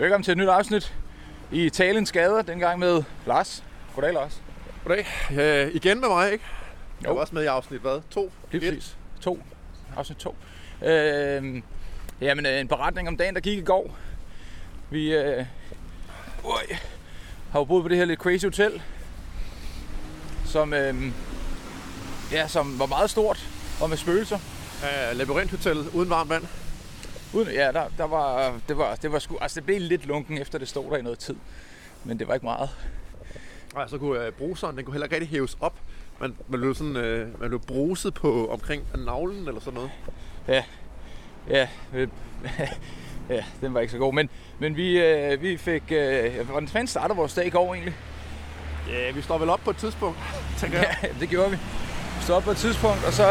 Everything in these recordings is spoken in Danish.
Velkommen til et nyt afsnit i Talens Gader, dengang med Lars. Goddag, Lars. Goddag. Ja, igen med mig, ikke? Jeg Jo. var også med i afsnit, hvad? To? Lige præcis. To. Afsnit to. Øh, jamen, øh, en beretning om dagen, der gik i går. Vi øh, øj, har jo boet på det her lidt crazy hotel, som, øh, ja, som var meget stort og med spøgelser. Ja, Labyrinthotel uden varmt vand. Uden, ja, der, der var, det var, det var sgu, altså det blev lidt lunken efter det stod der i noget tid. Men det var ikke meget. Og så kunne uh, bruseren, den kunne heller ikke rigtig hæves op. Man, man blev sådan, uh, man blev bruset på omkring navlen eller sådan noget. Ja, ja, øh, ja, den var ikke så god. Men, men vi, øh, vi fik... Øh, hvordan fanden starter vores dag i går egentlig? Ja, vi står vel op på et tidspunkt, tænker jeg. Ja, det gjorde vi. Vi stod op på et tidspunkt, og så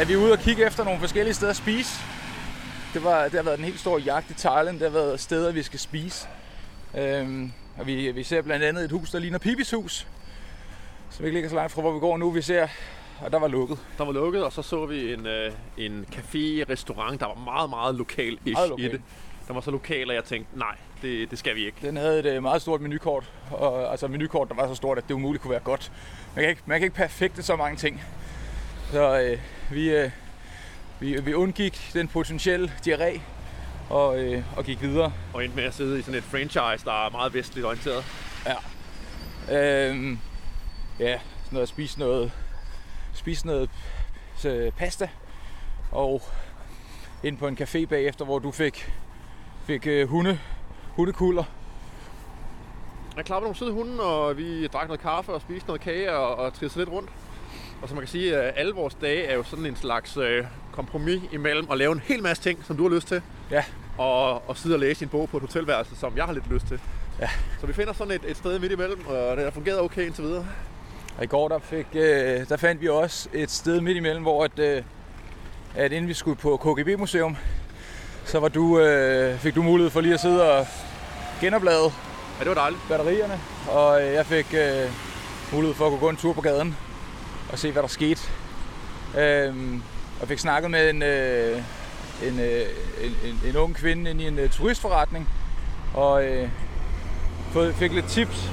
er vi ude og kigge efter nogle forskellige steder at spise. Det, var, det har været en helt stor jagt i Thailand. Det har været steder, vi skal spise. Øhm, og vi, vi ser blandt andet et hus, der ligner Pipis hus. Som ikke ligger så langt fra, hvor vi går nu. Vi ser, og der var lukket. Der var lukket, og så så vi en, uh, en café-restaurant, der var meget, meget lokal Meget i det. Den var så lokal, at jeg tænkte, nej, det, det skal vi ikke. Den havde et øh, meget stort menukort, og, altså et menukort, der var så stort, at det umuligt kunne være godt. Man kan ikke, man kan ikke perfekte så mange ting. Så øh, vi, øh, vi, vi undgik den potentielle diarré og, øh, og gik videre. Og endte med at sidde i sådan et franchise, der er meget vestligt orienteret. Øhm, ja, sådan noget at spise noget, spise noget øh, pasta, og ind på en café bagefter, hvor du fik, fik øh, hunde, hundekulder. Jeg klappede nogle søde hunde, og vi drak noget kaffe og spiste noget kage og, og trissede lidt rundt. Og så man kan sige, at alle vores dage er jo sådan en slags øh, kompromis imellem at lave en hel masse ting, som du har lyst til, Ja, og, og sidde og læse en bog på et hotelværelse, som jeg har lidt lyst til. Ja. Så vi finder sådan et, et sted midt imellem, og det har fungeret okay indtil videre. Og i går der, fik, øh, der fandt vi også et sted midt imellem, hvor at, øh, at inden vi skulle på KGB-museum, så var du, øh, fik du mulighed for lige at sidde og genoplade Ja, det var dejligt. batterierne, og øh, jeg fik øh, mulighed for at kunne gå en tur på gaden og se, hvad der skete. Øhm, og fik snakket med en, øh, en, øh, en, en, en ung kvinde inde i en øh, turistforretning, og øh, fået, fik lidt tips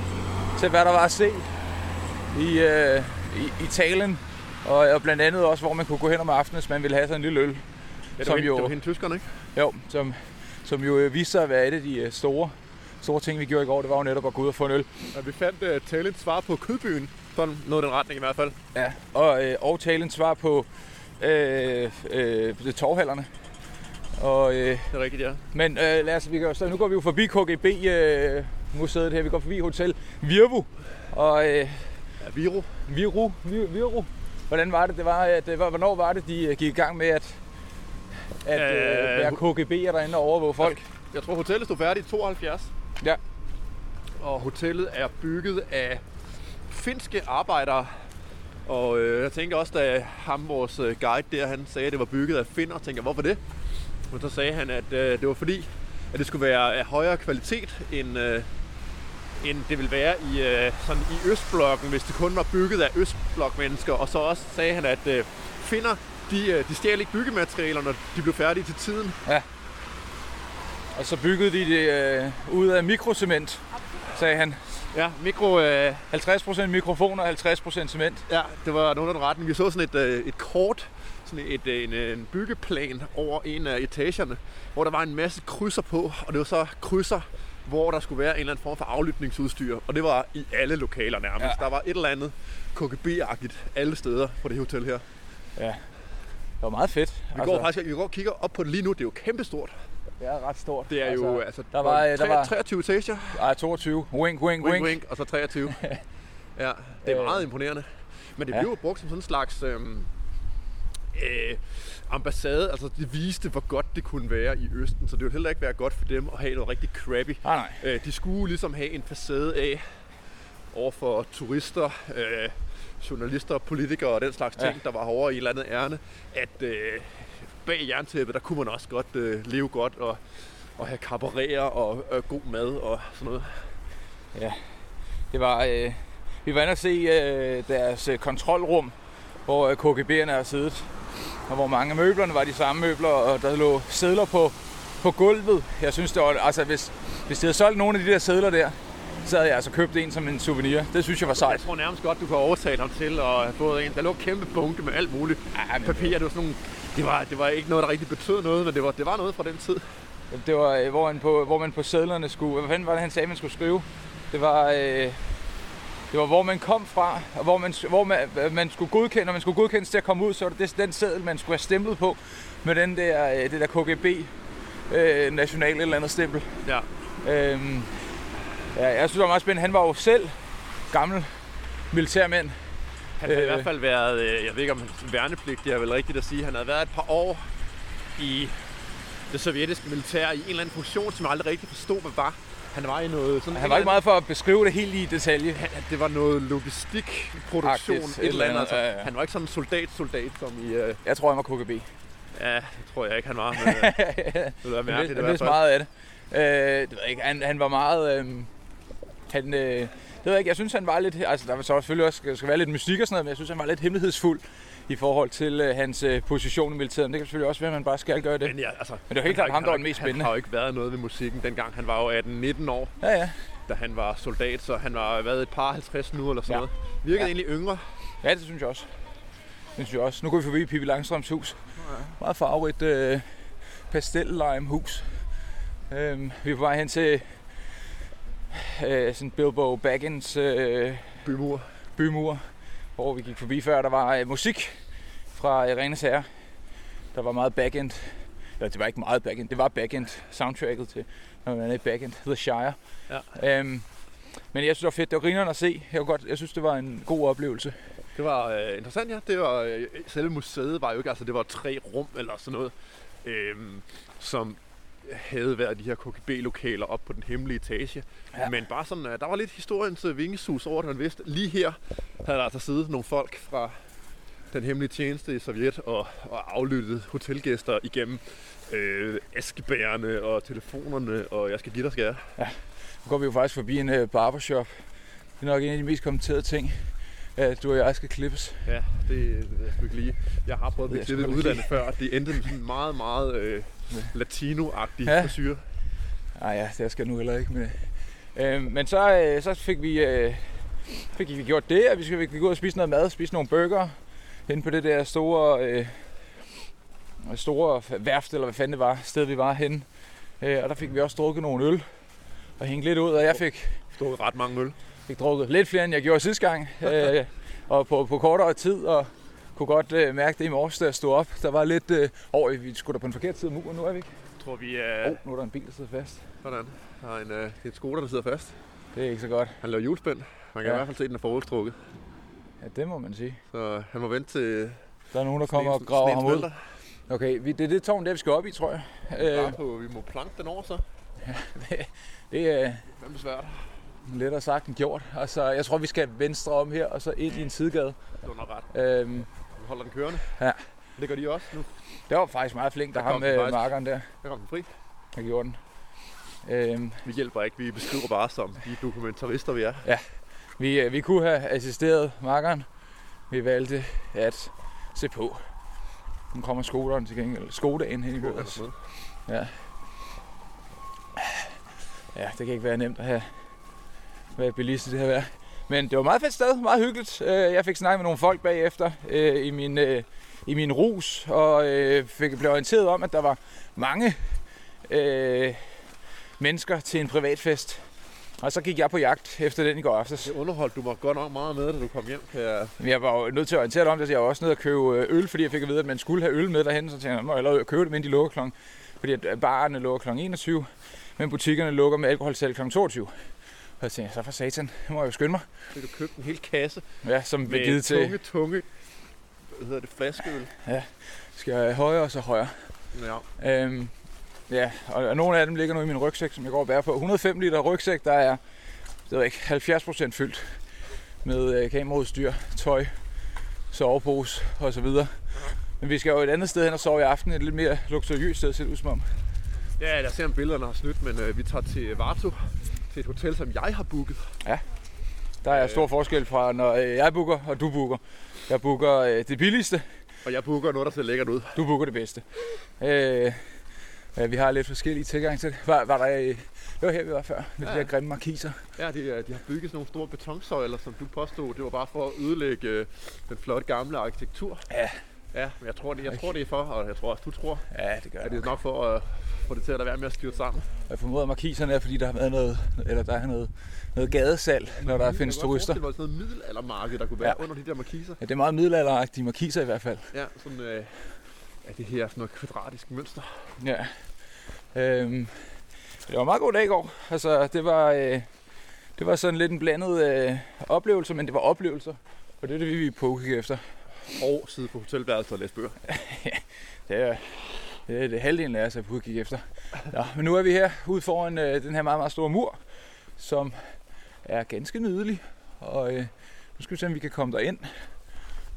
til, hvad der var at se i, øh, i, i talen, og, og blandt andet også, hvor man kunne gå hen om aftenen, hvis man ville have sådan en lille øl. Ja, det, Som var hende, jo- det var hende tyskerne, ikke? Jo, som, som jo øh, viste sig at være et af de øh, store, store ting, vi gjorde i går. Det var jo netop at gå ud og få en øl. Ja, vi fandt uh, talent svar på kødbyen. Sådan noget i den retning i hvert fald. Ja, og, øh, og talen svar på øh, øh, torvhallerne. Og, øh, Det er rigtigt, ja. men øh, lad os, vi jo- så nu går vi jo forbi KGB øh, her. Vi går forbi Hotel Virvu. Og øh, ja Viro. Viru, Vir- Viru. Hvordan var det? Det var, at, det var, hvornår var det, de øh, gik i gang med at, at øh, Øh, være KGB'er derinde og overvåge folk? Jeg tror, hotellet stod færdigt i 72. Ja. Og hotellet er bygget af finske arbejdere. Og øh, jeg tænker også, da ham, vores øh, guide der, han sagde, at det var bygget af finner, tænker jeg, hvorfor det? Men så sagde han, at øh, det var fordi, at det skulle være af højere kvalitet, end, øh, end det ville være i, øh, sådan i Østblokken, hvis det kun var bygget af Østblok-mennesker. Og så også sagde han, at øh, finner, de, øh, de stjal ikke byggematerialer, når de blev færdige til tiden. Ja. Og så byggede de det øh, ud af mikrocement, sagde han. Ja, mikro... Øh, 50% mikrofoner og 50% cement. Ja, det var nogen retning. Vi så sådan et, øh, et kort, sådan et, øh, en, en byggeplan over en af etagerne, hvor der var en masse krydser på, og det var så krydser, hvor der skulle være en eller anden form for aflytningsudstyr, og det var i alle lokaler nærmest. Ja. Der var et eller andet KGB-agtigt alle steder på det hotel her. Ja. Det var meget fedt. Vi går faktisk vi går og kigger op på det lige nu. Det er jo kæmpestort. Det er ret stort. Det er jo altså, der var, der var 23 etager. ej, 22. Wink, wink, Wink, wink. wink, og så 23. ja, det er Øh. meget imponerende. Men det Ja. blev jo brugt som sådan en slags øhm, øh, ambassade. Altså, det viste, hvor godt det kunne være i Østen. Så det ville heller ikke være godt for dem at have noget rigtig crappy. Nej, nej. Øh, de skulle ligesom have en facade af over for turister, øh, journalister, politikere og den slags Ja. ting, der var herovre i et eller andet ærne, at øh, bag jerntæppet, der kunne man også godt øh, leve godt og, og have kabarerer og øh, god mad og sådan noget. Det var, øh, vi var inde og se øh, deres øh, kontrolrum, hvor øh, KGB'erne har siddet. Og hvor mange af møblerne var de samme møbler, og der lå sædler på på gulvet. Jeg synes, det var, altså hvis, hvis de havde solgt nogle af de der sædler der, så havde jeg altså købt en som en souvenir. Det synes jeg var Jeg sejt. tror nærmest godt, du kan overtale ham til at fået en. Der lå kæmpe bunke med alt muligt. Ja, men- Papir, det var sådan nogle... Det var, det var ikke noget, der rigtig betød noget, men det var, det var noget fra den tid. Det var, øh, hvor man på, hvor man på sædlerne skulle... Hvad fanden var det, han sagde, man skulle skrive? Det var... Øh, det var, hvor man kom fra, og hvor man, hvor man, man skulle godkende, når man skulle godkendes til at komme ud, så var det det- den seddel, man skulle have stemplet på, med den der, øh, det der KGB øh, national eller andet stempel. Ja. Øhm, ja, jeg synes, det var meget spændende. Han var jo selv gammel militærmænd. Han har i Øh. hvert fald været, øh, jeg ved ikke om værnepligt, det er vel rigtigt at sige, han havde været et par år i det sovjetiske militær i en eller anden funktion, som jeg aldrig rigtig forstod, hvad var. Han var i noget sådan... Han var ikke meget for at beskrive det helt i detalje. Han, det var noget logistik, produktion, Agtigt, et eller andet. Altså, ja, ja. Han var ikke sådan en soldat-soldat, som i... Øh, Jeg tror, han var KGB. ja, det tror jeg ikke, han var. Men, øh, det ville være mærkeligt i han vidste meget af det. Øh, det ved jeg ikke. Han, han var meget... Øh, han, øh, det ved jeg ikke. Jeg synes, han var lidt... Altså, der var så selvfølgelig også skal, skal være lidt mystik og sådan noget, men jeg synes, han var lidt hemmelighedsfuld i forhold til øh, hans øh, position i militæret. Men det kan selvfølgelig også være, at man bare skal gøre det. Men, ja, altså, Men det var helt han klart har ham, der var ikke- den mest Han spændende. har jo ikke været noget ved musikken dengang. Han var jo 18-19 år, Ja, ja. da han var soldat, så han var været et par 50 nu eller sådan Ja. noget. Virkede Ja. egentlig yngre. Ja, det synes jeg også. Det synes jeg også. Nu går vi forbi Pippi Langstrøms hus. Meget farverigt øh, pastellime hus. Øhm, vi er på vej hen til øh, sådan Bilbo Baggins øh, Bymur. bymur, hvor vi gik forbi før. Der var øh, musik fra øh, Renes Herre. Der var meget backend. Eller det var ikke meget backend, det var backend soundtracket til, når man er i backend, The Shire. Ja. Øhm, men jeg synes, det var fedt. Det var grineren at se. Jeg, godt, jeg synes, det var en god oplevelse. Det var øh, interessant, ja. Det var, øh, selve museet var jo ikke, altså det var tre rum eller sådan noget, øh, som havde været de her KGB-lokaler op på den hemmelige etage. Ja. Ja. Men bare sådan, øh, der var lidt historiens øh, vingesus over det, man vidste. Lige her havde der altså siddet nogle folk fra den hemmelige tjeneste i Sovjet og, og aflyttet hotelgæster igennem øh, askebærerne og telefonerne, og jeg skal give dig skal jeg. Nu går vi jo faktisk forbi en øh, barbershop. Det er nok en af de mest kommenterede ting, at du og jeg skal klippes. Ja, det, det jeg sgu ikke lige. Jeg har prøvet at Det blive klippet udlandet før, og det endte med sådan meget, meget øh, latino-agtig Ja. frisyr. Nej, ja, det skal jeg nu heller ikke med. Øh, men så, øh, så fik vi, øh, fik vi gjort det, at vi skal vi gå ud og spise noget mad, spise nogle burger hen på det der store, øh, store værft, eller hvad fanden det var, sted vi var henne. Øh, og der fik vi også drukket nogle øl og hængt lidt ud, og jeg fik, Stod ret mange øl. fik drukket lidt flere, end jeg gjorde sidste gang. Øh, og på, på kortere tid, og kunne godt øh, mærke det i morges, da jeg stod op. Der var lidt øh, over, vi skulle da på en forkert side af muren, nu er vi ikke? Jeg tror, vi er... Oh, nu er der en bil, der sidder fast. Sådan. Der er en, øh, det er en Skoda, der sidder fast. Det er ikke så godt. Han laver hjulspænd. Man kan Ja. ja. i hvert fald se, at den er forudstrukket. Ja, det må man sige. Så han må vente til Der er nogen, der kommer og graver ham ud. Okay, vi, det er det tårn, der vi skal op i, tror jeg. Bare Øh, på, vi må planke den over så. det er Hvem er svært? lettere sagt end gjort. Altså, jeg tror, vi skal venstre om her, og så ind i en sidegade. Du har nok ret. Øhm, holder den kørende. Ja. Det gør de også nu. det var faktisk meget flink, der Der ham med faktisk. markeren der, Der kom den fri. der gjorde den. Øhm, Vi hjælper ikke. Vi beskriver bare som de dokumentarister, vi er. vi, øh, vi kunne have assisteret markeren. Vi valgte at se på. Nu kommer Skoderen til gengæld. Skodaen hen i os. Ja, det kan ikke være nemt at have være bilist i det her vejr. Men det var et meget fedt sted, meget hyggeligt. Øh, Jeg fik snakket med nogle folk bagefter øh, i min, øh, i min rus, og øh, fik blev orienteret om, at der var mange øh, mennesker til en privatfest. Og så gik jeg på jagt efter den i går aftes. Det underholdt du mig godt nok meget med, da du kom hjem. Jeg... Jeg var jo nødt til at orientere dig om det, så jeg var også nødt at købe øl, fordi jeg fik at vide, at man skulle have øl med derhen. Så tænkte jeg, jeg må købe det, men de lukker klokken. Fordi at barerne lukker kl. 21, men butikkerne lukker med alkoholsalg kl. 22. Jeg tænkte, så for satan, må jeg jo skynde mig. Så du købte en hel kasse Ja, som blev med givet til, tunge, tunge hvad hedder det, flaskeøl. skal jeg højere og så højere. Ja. Øhm, ja, og, og nogle af dem ligger nu i min rygsæk, som jeg går og bærer på. 105 liter rygsæk, der er det ved jeg ikke, 70 procent fyldt med øh, kameraudstyr, tøj, sovepose og så videre. Men vi skal jo et andet sted hen og sove i aften, et lidt mere luksuriøst sted, ser det ud som om. Ja, lad os se om billederne har snydt, men øh, vi tager til Varto, til et hotel, som jeg har booket. Der er stor forskel fra, når øh, jeg booker og du booker. Jeg booker øh, det billigste, Og jeg booker noget, der ser lækkert ud. du booker det bedste. Øh, Ja, vi har lidt forskellige tilgang til det. Var, var der, øh, det var her, vi var før, med ja. de Ja. der grimme markiser. Ja, de, er- de har bygget sådan nogle store betonsøjler, som du påstod, det var bare for at ødelægge øh, den flotte gamle arkitektur. Ja. Ja, men jeg tror, det, jeg tror, det er for, og jeg tror også, du tror, Ja, det gør at det. det er nok for at få det til at lade være med at styre sammen. Jeg formoder, at markiserne er, fordi der har været noget, eller der er noget, noget gadesalg, når der findes turister. Det var sådan noget middelaldermarked, der kunne være Ja. under de der markiser. Ja, det er meget middelalderagtige markiser i hvert fald. Ja, sådan øh, ja, det her sådan noget kvadratisk mønster. Ja. Øhm, det var en meget god dag i går. Altså, det var, øh, det var sådan lidt en blandet øh, oplevelse, men det var oplevelser. Og det er det, vi er på efter. Og sidde på hotelværelset og læse bøger. Det er, det er det halvdelen af os er på at kigge efter. Nå, men nu er vi her ude foran øh, den her meget, meget store mur, som er ganske nydelig. Og øh, nu skal vi se, om vi kan komme derind.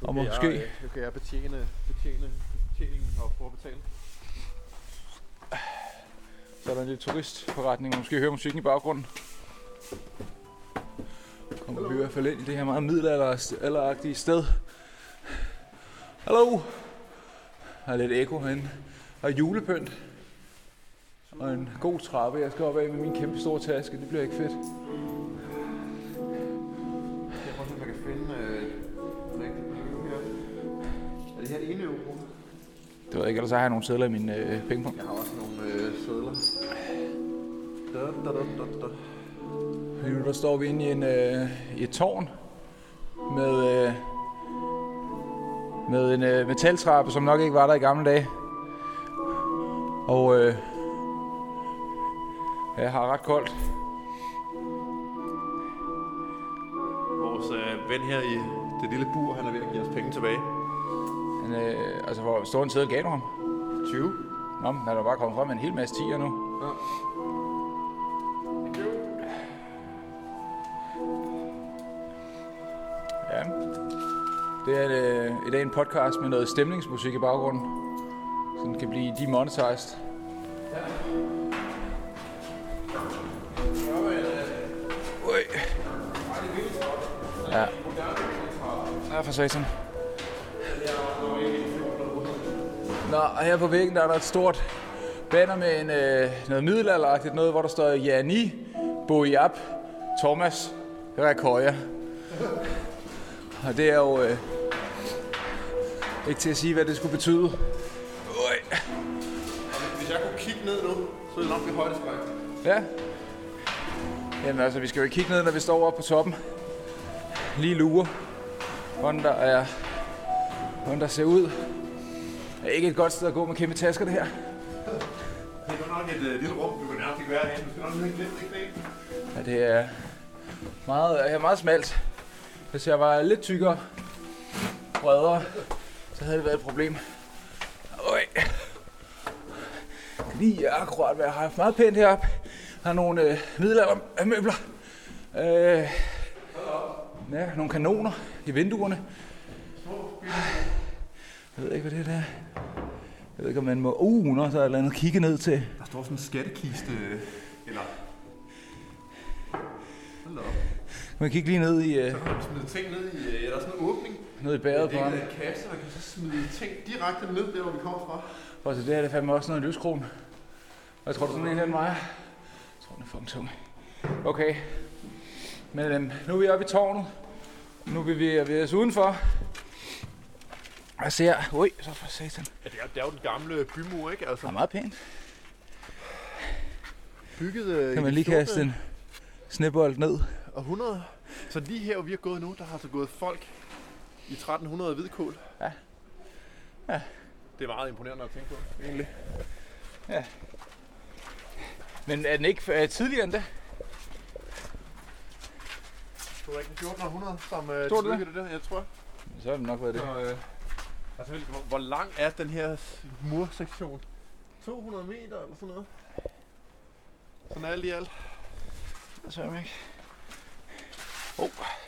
Og kan måske... Jeg, øh, nu kan jeg betjene, betjene betjeningen og forbetale. Så er der en lille turistforretning, og måske høre musikken i baggrunden. Kommer vi i hvert fald ind i det her meget middelalderagtige sted. Hallo! Der er lidt ekko herinde. Og julepynt. Og en god trappe, jeg skal op af med min kæmpe store taske. Det bliver ikke fedt. Jeg prøver at jeg kan finde øh, rigtig beløb her. Er det her et ene euro? Det ved jeg ikke, ellers har jeg nogle sædler i min øh, pengepunkt. Jeg har også nogle øh, sædler. Da, da, da, da, da. Nu der står vi inde i, en, øh, i et tårn med, øh, med en øh, metaltrappe, som nok ikke var der i gamle dage. Og øh, jeg har ret koldt. Vores øh, ven her i det lille bur, han er ved at give os penge tilbage. Men, øh, altså, hvor stor en sædel gav du ham? 20. Nå, men han er bare kommet frem med en hel masse tiger nu. Ja. Det er øh, i dag en podcast med noget stemningsmusik i baggrunden. Så den kan blive demonetized. Ui. Ja. Ja, for satan. Nå, og her på væggen der er der et stort banner med en, øh, noget middelalderagtigt noget, hvor der står Jani, Boiap, Thomas, Rakoya. Og det er jo øh, ikke til at sige, hvad det skulle betyde. Ui. Hvis jeg kunne kigge ned nu, så ville det nok blive højdeskræk. Ja. Jamen altså, vi skal jo ikke kigge ned, når vi står oppe på toppen. Lige lure, hvordan der er, hvordan der ser ud. Det er ikke et godt sted at gå med kæmpe tasker, det her. Det er nok et øh, lille rum, du kan nærmest ikke være herinde. Du skal nok ligge lidt ikke det? Ja, det er meget, er meget smalt. Hvis jeg var lidt tykkere, bredere, så havde det været et problem. Øj. Lige akkurat, hvad jeg har haft meget pænt heroppe. Der er nogle øh, middelaldermøbler. Øh, ja, nogle kanoner i vinduerne. Jeg ved ikke, hvad det er der. Jeg ved ikke, om man må... Uh, nu er der et eller andet kigge ned til. Der står sådan en skattekiste, eller... Hold da op. Man kigge lige ned i, øh, Så kan man smide ting ned i, øh, ja, der er sådan en åbning. Ned i bæret på det ham. er en kasse, man kan så smide ting direkte ned der, hvor vi kommer fra. Og så det her det er fandme også noget lyskron. Hvad tror du, sådan en her den vejer? Jeg tror, den er fucking tung. Okay. Men øhm, nu er vi oppe i tårnet. Nu vil vi bevæge os udenfor. Og ser... Ui, så for satan. Ja, det er, det er jo den gamle bymur, ikke? Det Altså, er meget pænt. bygget øh, Kan man lige det 14. kaste en snebold ned? århundrede. Så lige her, hvor vi har gået nu, der har altså gået folk i 1300 hvidkål. Ja. Ja. Det er meget imponerende at tænke på, egentlig. Men er den ikke øh, tidligere end det? Det var ikke 1400, som øh, du det? det der, jeg tror. Så har det nok været det. Så, øh, altså, hvor, hvor lang er den her mursektion? 200 meter eller sådan noget? Sådan alt i alt. Det det ikke glide?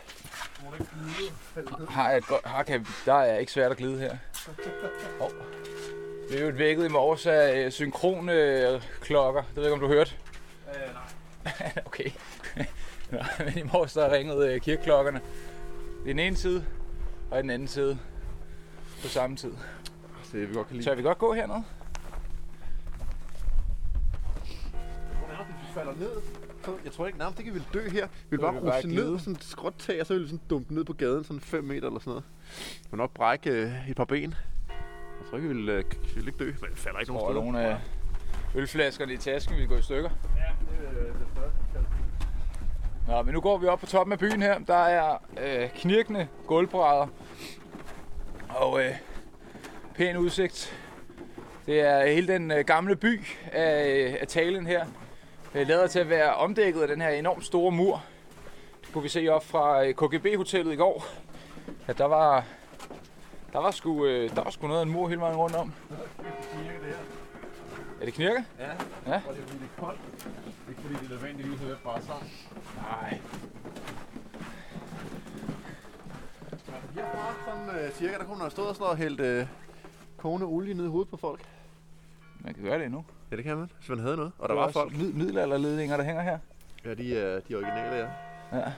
Har jeg et godt... Har, kan, der er ikke svært at glide her. Oh. Vi er jo vækket i morges af øh, synkrone øh, klokker. Det ved jeg ikke, om du hørte. Øh, nej. okay. Nå, men i morges der ringede øh, kirkeklokkerne. I den ene side og i den anden side på samme tid. Det vi godt kan lide. Så vil godt gå hernede. Falder ned, så jeg tror ikke nærmest ikke, vi vil dø her. Vi vil Så bare vil vi ruse ned på sådan et skråt tag, og så vil vi sådan dumpe ned på gaden, sådan 5 meter eller sådan noget. Vi vil nok brække øh, et par ben. Jeg tror ikke, vi vil, øh, vi vil ikke dø, men vi falder ikke nogen steder. nogle af ølflaskerne i tasken ville gå i stykker. Ja, det, øh, det er. Nå, men nu går vi op på toppen af byen her. Der er øh, knirkende gulvbrædder og øh, pæn udsigt. Det er hele den øh, gamle by af, af talen her. Øh, lader til at være omdækket af den her enormt store mur. Det kunne vi se op fra øh, KGB-hotellet i går. At der var, der var, sgu, øh, der var sgu noget af en mur hele vejen rundt om. Er det knirker? Ja, Ja. og det er fordi det er koldt. Ikke fordi det er nødvendigvis er at bræde sammen. Nej. Herfra, sådan øh, cirka, der kunne man have stået og sådan og hældt øh, kogende olie ned i hovedet på folk. Man kan gøre det endnu. Ja, det kan man, hvis man havde noget. Og der var er folk. Mid- middelalderledninger, der hænger her. Ja, de er, de er originale, ja. Ja.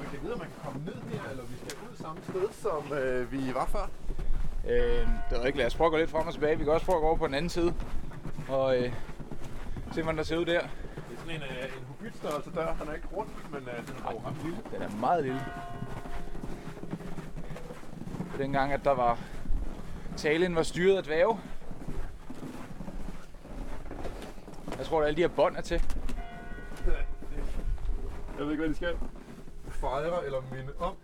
Man kan vide, om man kan komme ned her, eller vi skal ud samme sted, som øh, vi var før. Øh, det er ikke. Lad os prøve at gå lidt frem og tilbage. Vi kan også prøve at gå over på den anden side. Og øh, se, hvordan der ser ud der. Det er sådan en, øh, en hobbitstørrelse dør. Den er ikke rund, men øh, den er ret lille. Den er meget lille. Dengang, at der var... Talen var styret af dvæve. Jeg tror, at alle de her bånd er til. Jeg ved ikke, hvad de skal. Fejre eller minde om.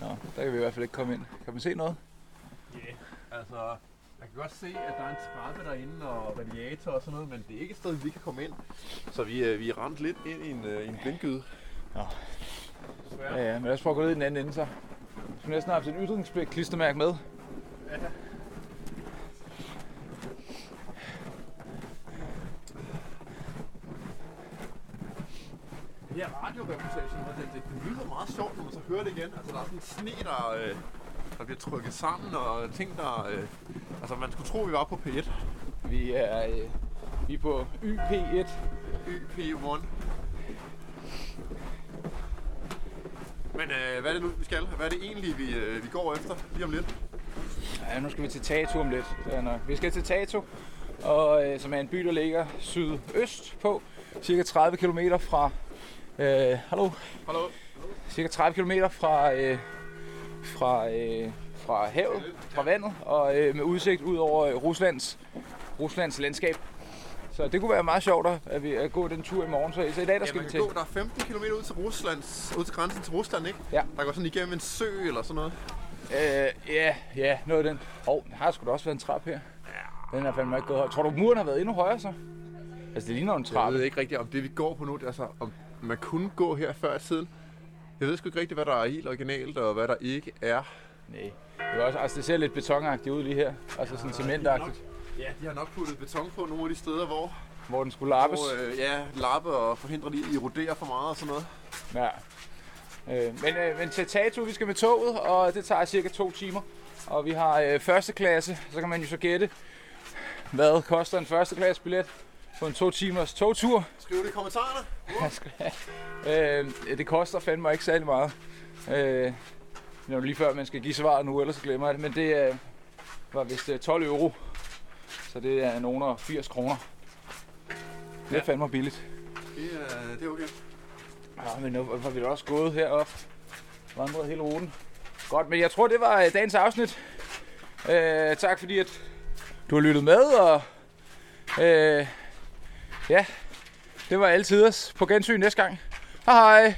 Nå, der kan vi i hvert fald ikke komme ind. Kan man se noget? Ja, yeah. altså... Man kan godt se, at der er en trappe derinde og radiator og sådan noget, men det er ikke et sted, vi kan komme ind. Så vi, øh, vi er ramt lidt ind i en, øh, i en blindgyde. Nå. Ja, ja, men lad os prøve at gå ned i den anden ende så. Jeg skulle næsten have haft en ytringspligt klistermærke med. Ja. Det her radioreportage, det, det, det lyder meget sjovt, når man så hører det igen. Altså, der er sådan en sne, der, øh, der bliver trykket sammen, og ting, der... Øh, altså, man skulle tro, vi var på P1. Vi er, øh, vi er på YP1. YP1. Men øh, hvad er det nu, vi skal? Hvad er det egentlig, vi, øh, vi går efter lige om lidt? Ja, nu skal vi til Tato om lidt. Er nok. Vi skal til Tato, og, øh, som er en by, der ligger sydøst på, cirka 30 km fra... Øh, hallo? Hallo? Cirka 30 km fra, øh, fra, øh, fra havet, fra vandet, og øh, med udsigt ud over øh, Ruslands, Ruslands landskab. Så det kunne være meget sjovt at, vi, at gå den tur i morgen. Så, så i dag der Ja, skal man vi til... gå, der er 15 km ud til Ruslands, ud til grænsen til Rusland, ikke? Ja. Der går sådan igennem en sø eller sådan noget. Øh, ja, ja, noget af den. Hov, der har sgu da også været en trap her. Den er fandme ikke gået højt. Tror du, muren har været endnu højere så? Altså, det ligner en Jeg trappe. ved ikke rigtigt, om det vi går på nu, det er altså, om man kunne gå her før i tiden. Jeg ved sgu ikke rigtigt, hvad der er helt originalt, og hvad der ikke er. Nej. Det, er også, altså, det ser lidt betonagtigt ud lige her. Altså sådan cementagtigt. Ja, de har nok puttet beton på nogle af de steder, hvor, Hvor den skulle lappes. hvor øh, ja, lappe og forhindre de at erodere for meget og sådan noget. Ja. Øh, men, øh, men til Tato, vi skal med toget, og det tager cirka to timer. Og vi har øh, første klasse, så kan man jo så gætte, hvad koster en første klasse billet på en to timers togtur. Skriv det i kommentarerne. Have. øh, det koster fandme ikke særlig meget. Øh, det er lige før, man skal give svaret nu, ellers glemmer jeg det. Men det øh, var vist øh, 12 euro. Så det er nogen og 80 kroner. Det er Ja. fandme billigt. Det er, det er okay. Ja, men nu har vi da også gået herop. Vandret hele ruten. Godt, men jeg tror, det var øh, dagens afsnit. Øh, tak fordi, at du har lyttet med, og øh, ja, det var altid os på gensyn næste gang. Hej hej!